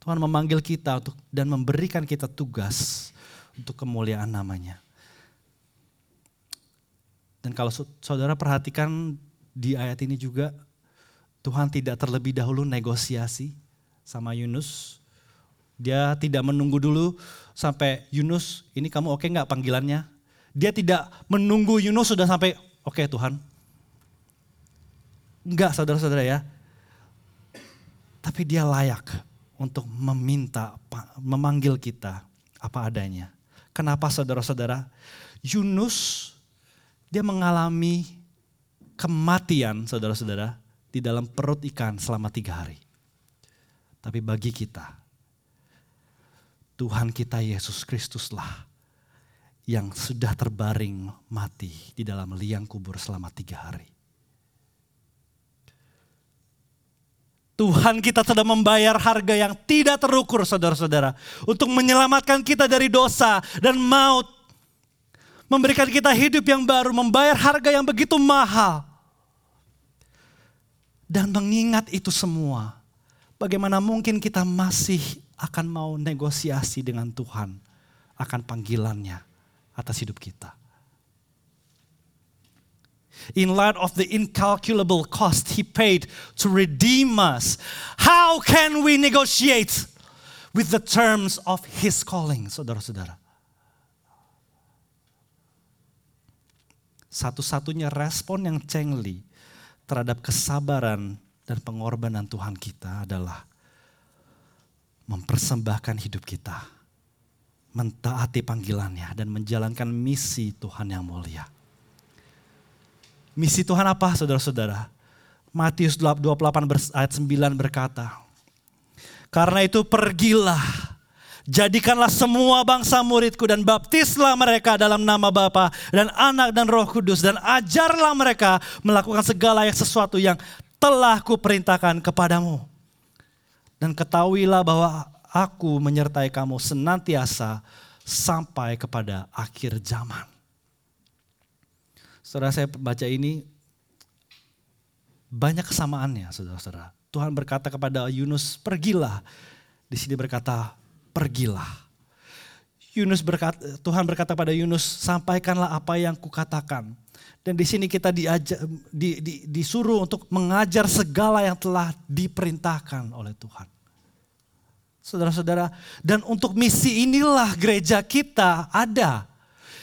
Tuhan memanggil kita untuk dan memberikan kita tugas untuk kemuliaan namanya. Dan kalau saudara perhatikan di ayat ini juga Tuhan tidak terlebih dahulu negosiasi sama Yunus. Dia tidak menunggu dulu sampai Yunus, ini kamu oke okay nggak panggilannya? Dia tidak menunggu Yunus sudah sampai, oke okay, Tuhan. Enggak saudara-saudara ya. Tapi dia layak untuk meminta, memanggil kita apa adanya. Kenapa saudara-saudara? Yunus dia mengalami kematian saudara-saudara di dalam perut ikan selama tiga hari. Tapi bagi kita, Tuhan kita Yesus Kristuslah yang sudah terbaring mati di dalam liang kubur selama tiga hari. Tuhan kita sudah membayar harga yang tidak terukur saudara-saudara. Untuk menyelamatkan kita dari dosa dan maut. Memberikan kita hidup yang baru, membayar harga yang begitu mahal. Dan mengingat itu semua, bagaimana mungkin kita masih akan mau negosiasi dengan Tuhan akan panggilannya atas hidup kita. In light of the incalculable cost he paid to redeem us, how can we negotiate with the terms of his calling, saudara-saudara? Satu-satunya respon yang cengli terhadap kesabaran dan pengorbanan Tuhan kita adalah mempersembahkan hidup kita, mentaati panggilannya dan menjalankan misi Tuhan yang mulia. Misi Tuhan apa saudara-saudara? Matius 28 ayat 9 berkata, Karena itu pergilah Jadikanlah semua bangsa muridku dan baptislah mereka dalam nama Bapa dan Anak dan Roh Kudus dan ajarlah mereka melakukan segala yang sesuatu yang telah kuperintahkan kepadamu. Dan ketahuilah bahwa aku menyertai kamu senantiasa sampai kepada akhir zaman. Saudara saya baca ini banyak kesamaannya saudara-saudara. Tuhan berkata kepada Yunus, pergilah. Di sini berkata, pergilah. Yunus berkata, Tuhan berkata pada Yunus, sampaikanlah apa yang kukatakan. Dan di sini kita diajar, di, di, disuruh untuk mengajar segala yang telah diperintahkan oleh Tuhan. Saudara-saudara, dan untuk misi inilah gereja kita ada.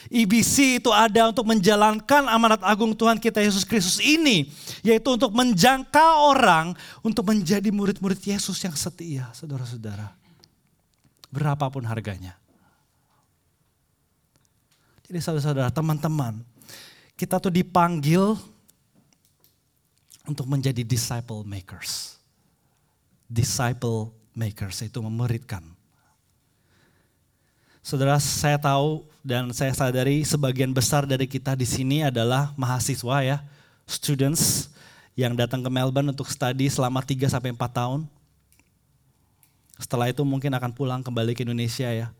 IBC itu ada untuk menjalankan amanat agung Tuhan kita Yesus Kristus ini. Yaitu untuk menjangkau orang untuk menjadi murid-murid Yesus yang setia, saudara-saudara. Berapapun harganya. Jadi saudara-saudara, teman-teman, kita tuh dipanggil untuk menjadi disciple makers. Disciple makers itu memuridkan. Saudara, saya tahu dan saya sadari sebagian besar dari kita di sini adalah mahasiswa ya, students yang datang ke Melbourne untuk studi selama 3 sampai 4 tahun. Setelah itu mungkin akan pulang kembali ke Indonesia ya.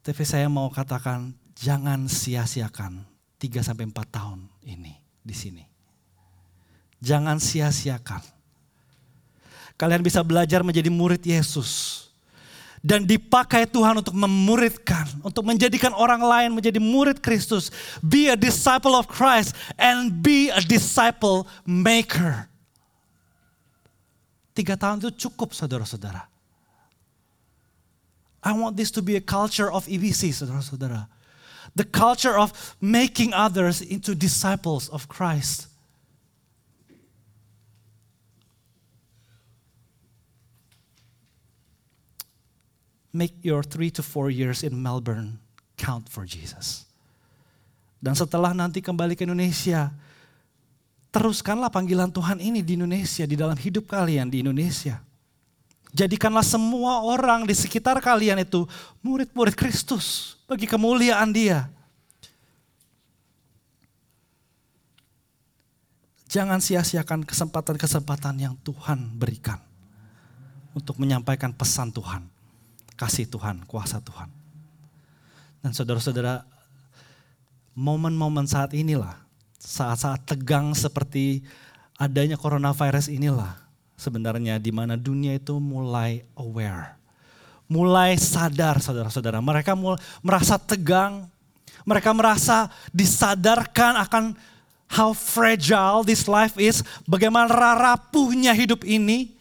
Tapi saya mau katakan jangan sia-siakan 3 sampai 4 tahun ini di sini. Jangan sia-siakan. Kalian bisa belajar menjadi murid Yesus. Dan dipakai Tuhan untuk memuridkan, untuk menjadikan orang lain menjadi murid Kristus. Be a disciple of Christ and be a disciple maker. Tiga tahun itu cukup saudara-saudara. I want this to be a culture of EBC, saudara-saudara. The culture of making others into disciples of Christ. Make your three to four years in Melbourne count for Jesus. Dan setelah nanti kembali ke Indonesia, teruskanlah panggilan Tuhan ini di Indonesia, di dalam hidup kalian di Indonesia. Jadikanlah semua orang di sekitar kalian itu murid-murid Kristus bagi kemuliaan Dia. Jangan sia-siakan kesempatan-kesempatan yang Tuhan berikan untuk menyampaikan pesan Tuhan, kasih Tuhan, kuasa Tuhan. Dan saudara-saudara, momen-momen saat inilah, saat-saat tegang seperti adanya coronavirus inilah, sebenarnya di mana dunia itu mulai aware. Mulai sadar saudara-saudara. Mereka mulai merasa tegang. Mereka merasa disadarkan akan how fragile this life is. Bagaimana rapuhnya hidup ini.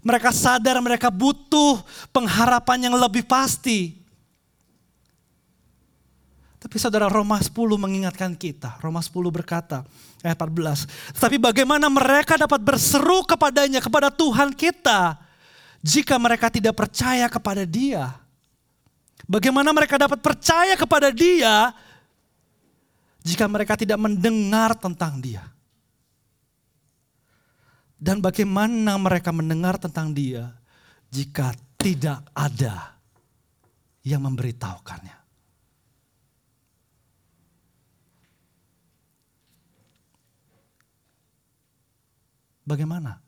Mereka sadar mereka butuh pengharapan yang lebih pasti. Tapi saudara Roma 10 mengingatkan kita. Roma 10 berkata, ayat 14. Tapi bagaimana mereka dapat berseru kepadanya, kepada Tuhan kita, jika mereka tidak percaya kepada dia. Bagaimana mereka dapat percaya kepada dia, jika mereka tidak mendengar tentang dia. Dan bagaimana mereka mendengar tentang dia, jika tidak ada yang memberitahukannya. Bagaimana?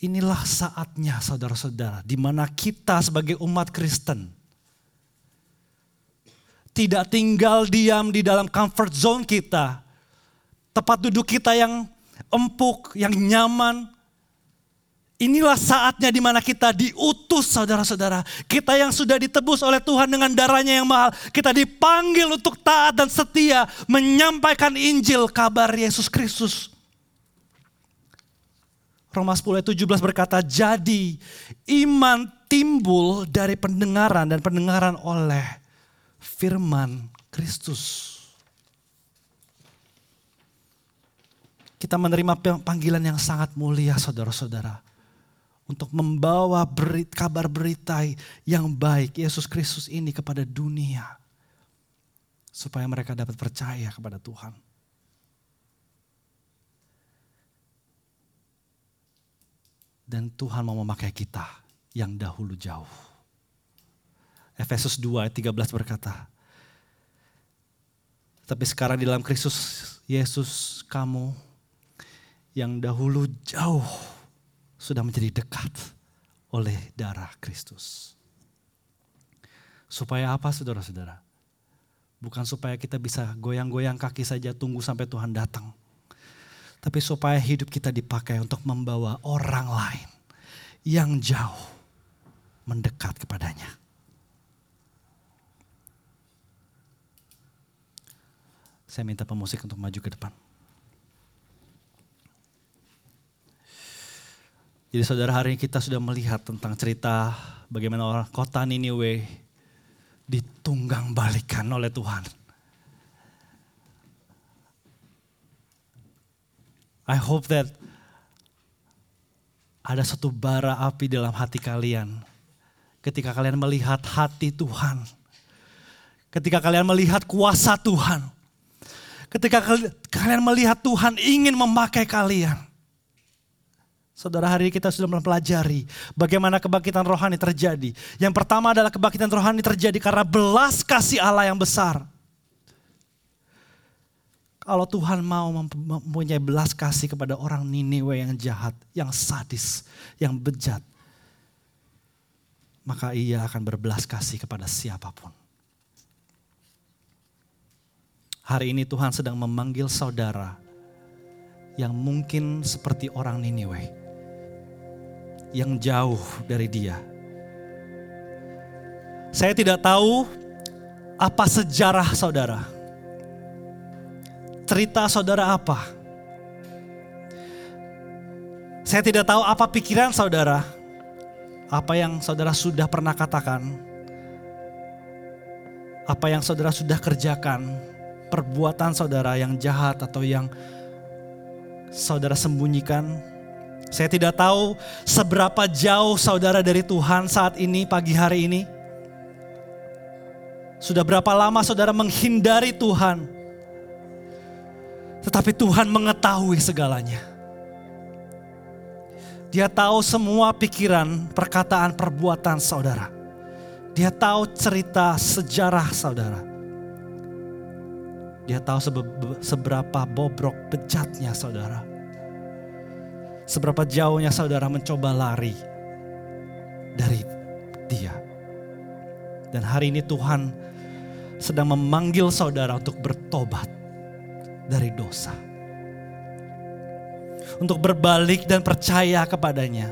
Inilah saatnya saudara-saudara, di mana kita sebagai umat Kristen tidak tinggal diam di dalam comfort zone kita. Tempat duduk kita yang empuk, yang nyaman, Inilah saatnya di mana kita diutus saudara-saudara. Kita yang sudah ditebus oleh Tuhan dengan darahnya yang mahal. Kita dipanggil untuk taat dan setia menyampaikan Injil kabar Yesus Kristus. Roma 10 ayat 17 berkata, jadi iman timbul dari pendengaran dan pendengaran oleh firman Kristus. Kita menerima panggilan yang sangat mulia saudara-saudara untuk membawa berit, kabar berita yang baik Yesus Kristus ini kepada dunia. Supaya mereka dapat percaya kepada Tuhan. Dan Tuhan mau memakai kita yang dahulu jauh. Efesus 2 ayat 13 berkata, tapi sekarang di dalam Kristus Yesus kamu yang dahulu jauh sudah menjadi dekat oleh darah Kristus. Supaya apa saudara-saudara? Bukan supaya kita bisa goyang-goyang kaki saja tunggu sampai Tuhan datang. Tapi supaya hidup kita dipakai untuk membawa orang lain yang jauh mendekat kepadanya. Saya minta pemusik untuk maju ke depan. Jadi saudara hari ini kita sudah melihat tentang cerita bagaimana orang kota Niniwe ditunggang balikan oleh Tuhan. I hope that ada satu bara api dalam hati kalian ketika kalian melihat hati Tuhan. Ketika kalian melihat kuasa Tuhan. Ketika kalian melihat Tuhan ingin memakai kalian. Saudara hari ini kita sudah mempelajari bagaimana kebangkitan rohani terjadi. Yang pertama adalah kebangkitan rohani terjadi karena belas kasih Allah yang besar. Kalau Tuhan mau mempunyai belas kasih kepada orang Niniwe yang jahat, yang sadis, yang bejat, maka ia akan berbelas kasih kepada siapa pun. Hari ini Tuhan sedang memanggil saudara yang mungkin seperti orang Niniwe. Yang jauh dari dia. Saya tidak tahu apa sejarah saudara. Cerita saudara apa. Saya tidak tahu apa pikiran saudara. Apa yang saudara sudah pernah katakan. Apa yang saudara sudah kerjakan perbuatan saudara yang jahat atau yang saudara sembunyikan. Saya tidak tahu seberapa jauh saudara dari Tuhan saat ini, pagi hari ini. Sudah berapa lama saudara menghindari Tuhan. Tetapi Tuhan mengetahui segalanya. Dia tahu semua pikiran, perkataan, perbuatan saudara. Dia tahu cerita sejarah saudara. Dia tahu seberapa bobrok bejatnya saudara. Seberapa jauhnya saudara mencoba lari dari dia. Dan hari ini Tuhan sedang memanggil saudara untuk bertobat dari dosa. Untuk berbalik dan percaya kepadanya.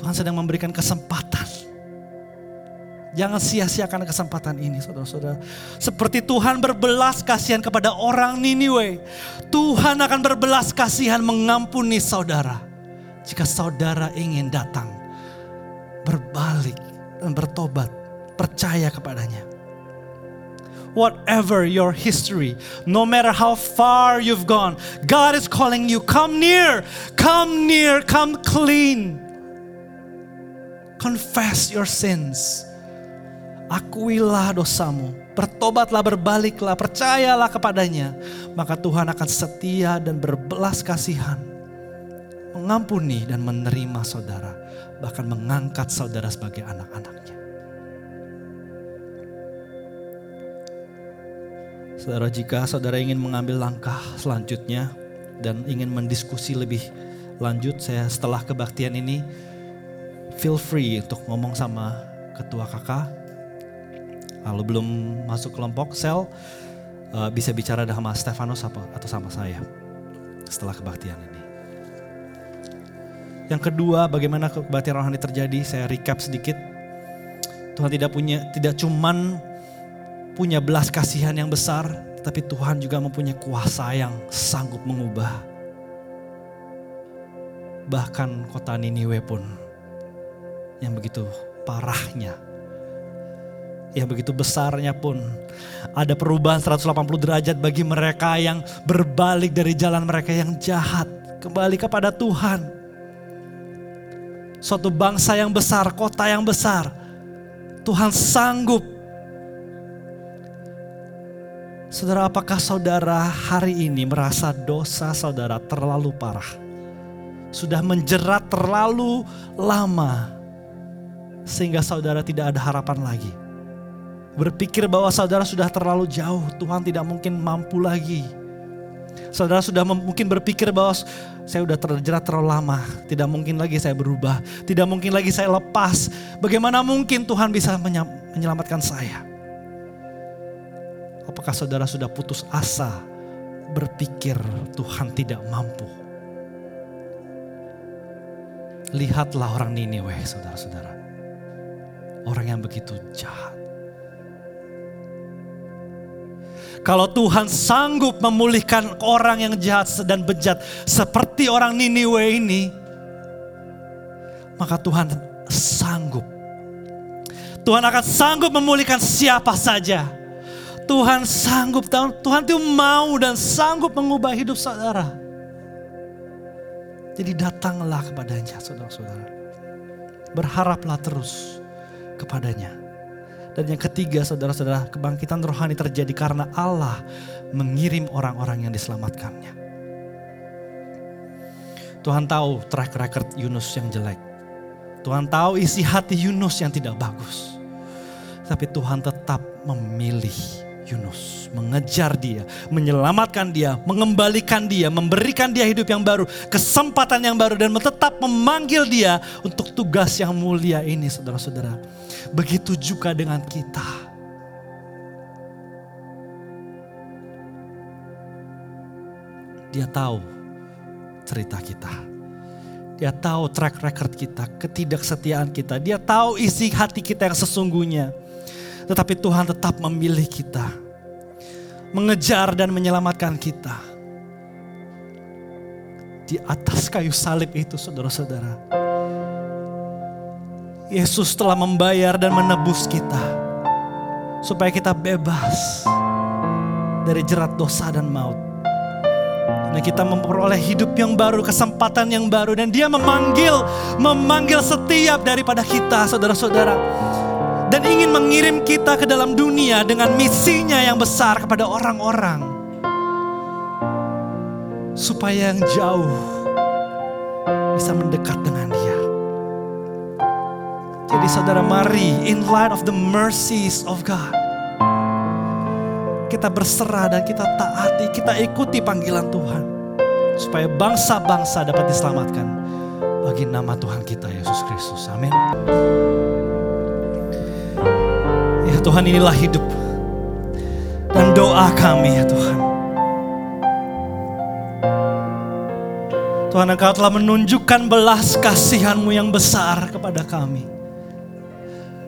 Tuhan sedang memberikan kesempatan Jangan sia-siakan kesempatan ini saudara-saudara. Seperti Tuhan berbelas kasihan kepada orang Niniwe. Tuhan akan berbelas kasihan mengampuni saudara. Jika saudara ingin datang. Berbalik dan bertobat. Percaya kepadanya. Whatever your history, no matter how far you've gone, God is calling you, come near, come near, come clean. Confess your sins akuilah dosamu, bertobatlah, berbaliklah, percayalah kepadanya, maka Tuhan akan setia dan berbelas kasihan, mengampuni dan menerima saudara, bahkan mengangkat saudara sebagai anak-anaknya. Saudara, jika saudara ingin mengambil langkah selanjutnya dan ingin mendiskusi lebih lanjut, saya setelah kebaktian ini, feel free untuk ngomong sama ketua kakak Lalu belum masuk kelompok sel uh, bisa bicara sama Stefanus atau sama saya setelah kebaktian ini. Yang kedua, bagaimana kebaktian rohani terjadi? Saya recap sedikit. Tuhan tidak punya tidak cuman punya belas kasihan yang besar, tapi Tuhan juga mempunyai kuasa yang sanggup mengubah. Bahkan kota Niniwe pun yang begitu parahnya yang begitu besarnya pun ada perubahan 180 derajat bagi mereka yang berbalik dari jalan mereka yang jahat kembali kepada Tuhan. Suatu bangsa yang besar, kota yang besar. Tuhan sanggup. Saudara, apakah saudara hari ini merasa dosa saudara terlalu parah? Sudah menjerat terlalu lama sehingga saudara tidak ada harapan lagi Berpikir bahwa saudara sudah terlalu jauh, Tuhan tidak mungkin mampu lagi. Saudara sudah mungkin berpikir bahwa saya sudah terjerat terlalu lama, tidak mungkin lagi saya berubah, tidak mungkin lagi saya lepas. Bagaimana mungkin Tuhan bisa menyelamatkan saya? Apakah saudara sudah putus asa berpikir Tuhan tidak mampu? Lihatlah orang Niniwe, saudara-saudara. Orang yang begitu jahat. Kalau Tuhan sanggup memulihkan orang yang jahat dan bejat seperti orang Niniwe ini, maka Tuhan sanggup. Tuhan akan sanggup memulihkan siapa saja. Tuhan sanggup, Tuhan itu mau dan sanggup mengubah hidup saudara. Jadi datanglah kepadanya saudara-saudara. Berharaplah terus kepadanya. Dan yang ketiga saudara-saudara kebangkitan rohani terjadi karena Allah mengirim orang-orang yang diselamatkannya. Tuhan tahu track record Yunus yang jelek. Tuhan tahu isi hati Yunus yang tidak bagus. Tapi Tuhan tetap memilih Yunus, mengejar dia, menyelamatkan dia, mengembalikan dia, memberikan dia hidup yang baru, kesempatan yang baru dan tetap memanggil dia untuk tugas yang mulia ini saudara-saudara. Begitu juga dengan kita. Dia tahu cerita kita. Dia tahu track record kita, ketidaksetiaan kita. Dia tahu isi hati kita yang sesungguhnya. Tetapi Tuhan tetap memilih kita. Mengejar dan menyelamatkan kita. Di atas kayu salib itu saudara-saudara Yesus telah membayar dan menebus kita. Supaya kita bebas dari jerat dosa dan maut. Dan kita memperoleh hidup yang baru, kesempatan yang baru. Dan dia memanggil, memanggil setiap daripada kita saudara-saudara. Dan ingin mengirim kita ke dalam dunia dengan misinya yang besar kepada orang-orang. Supaya yang jauh bisa mendekat dengan dia. Jadi saudara mari in light of the mercies of God. Kita berserah dan kita taati, kita ikuti panggilan Tuhan. Supaya bangsa-bangsa dapat diselamatkan bagi nama Tuhan kita Yesus Kristus. Amin. Tuhan inilah hidup dan doa kami ya Tuhan. Tuhan Engkau telah menunjukkan belas kasihanmu yang besar kepada kami.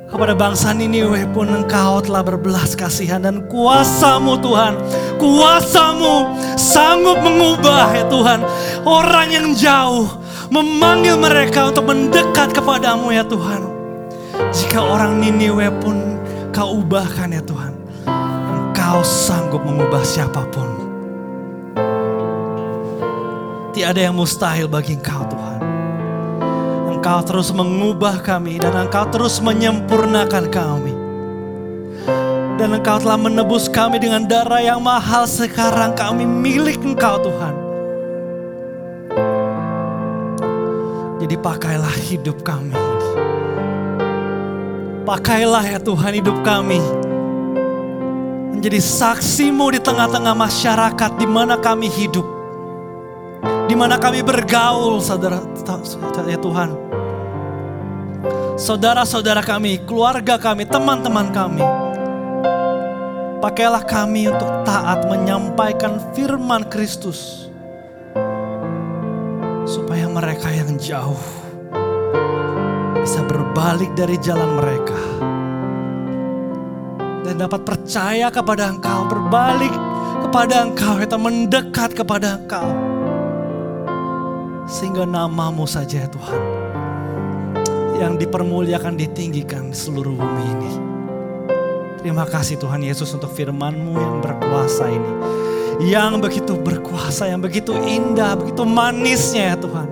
Kepada bangsa Niniwe pun engkau telah berbelas kasihan dan kuasamu Tuhan. Kuasamu sanggup mengubah ya Tuhan. Orang yang jauh memanggil mereka untuk mendekat kepadamu ya Tuhan. Jika orang Niniwe pun kau ubahkan ya Tuhan. Engkau sanggup mengubah siapa pun. Tiada yang mustahil bagi engkau Tuhan. Engkau terus mengubah kami dan Engkau terus menyempurnakan kami. Dan Engkau telah menebus kami dengan darah yang mahal sekarang kami milik Engkau Tuhan. Jadi pakailah hidup kami. Pakailah ya Tuhan hidup kami. Menjadi saksimu di tengah-tengah masyarakat di mana kami hidup. Di mana kami bergaul saudara ya Tuhan saudara-saudara kami, keluarga kami, teman-teman kami. Pakailah kami untuk taat menyampaikan firman Kristus. Supaya mereka yang jauh bisa berbalik dari jalan mereka. Dan dapat percaya kepada engkau, berbalik kepada engkau, kita mendekat kepada engkau. Sehingga namamu saja ya Tuhan yang dipermuliakan, ditinggikan seluruh bumi ini. Terima kasih Tuhan Yesus untuk firman-Mu yang berkuasa ini. Yang begitu berkuasa, yang begitu indah, begitu manisnya ya Tuhan.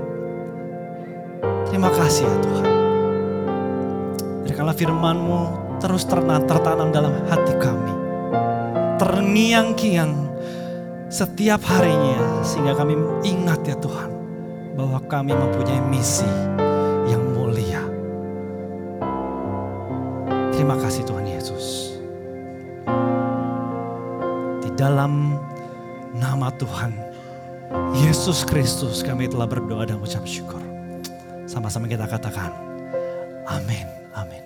Terima kasih ya Tuhan. Berikanlah firman-Mu terus tertanam dalam hati kami. Terngiang-kiang setiap harinya sehingga kami ingat ya Tuhan bahwa kami mempunyai misi Terima kasih Tuhan Yesus. Di dalam nama Tuhan Yesus Kristus kami telah berdoa dan ucap syukur. Sama-sama kita katakan amin, amin.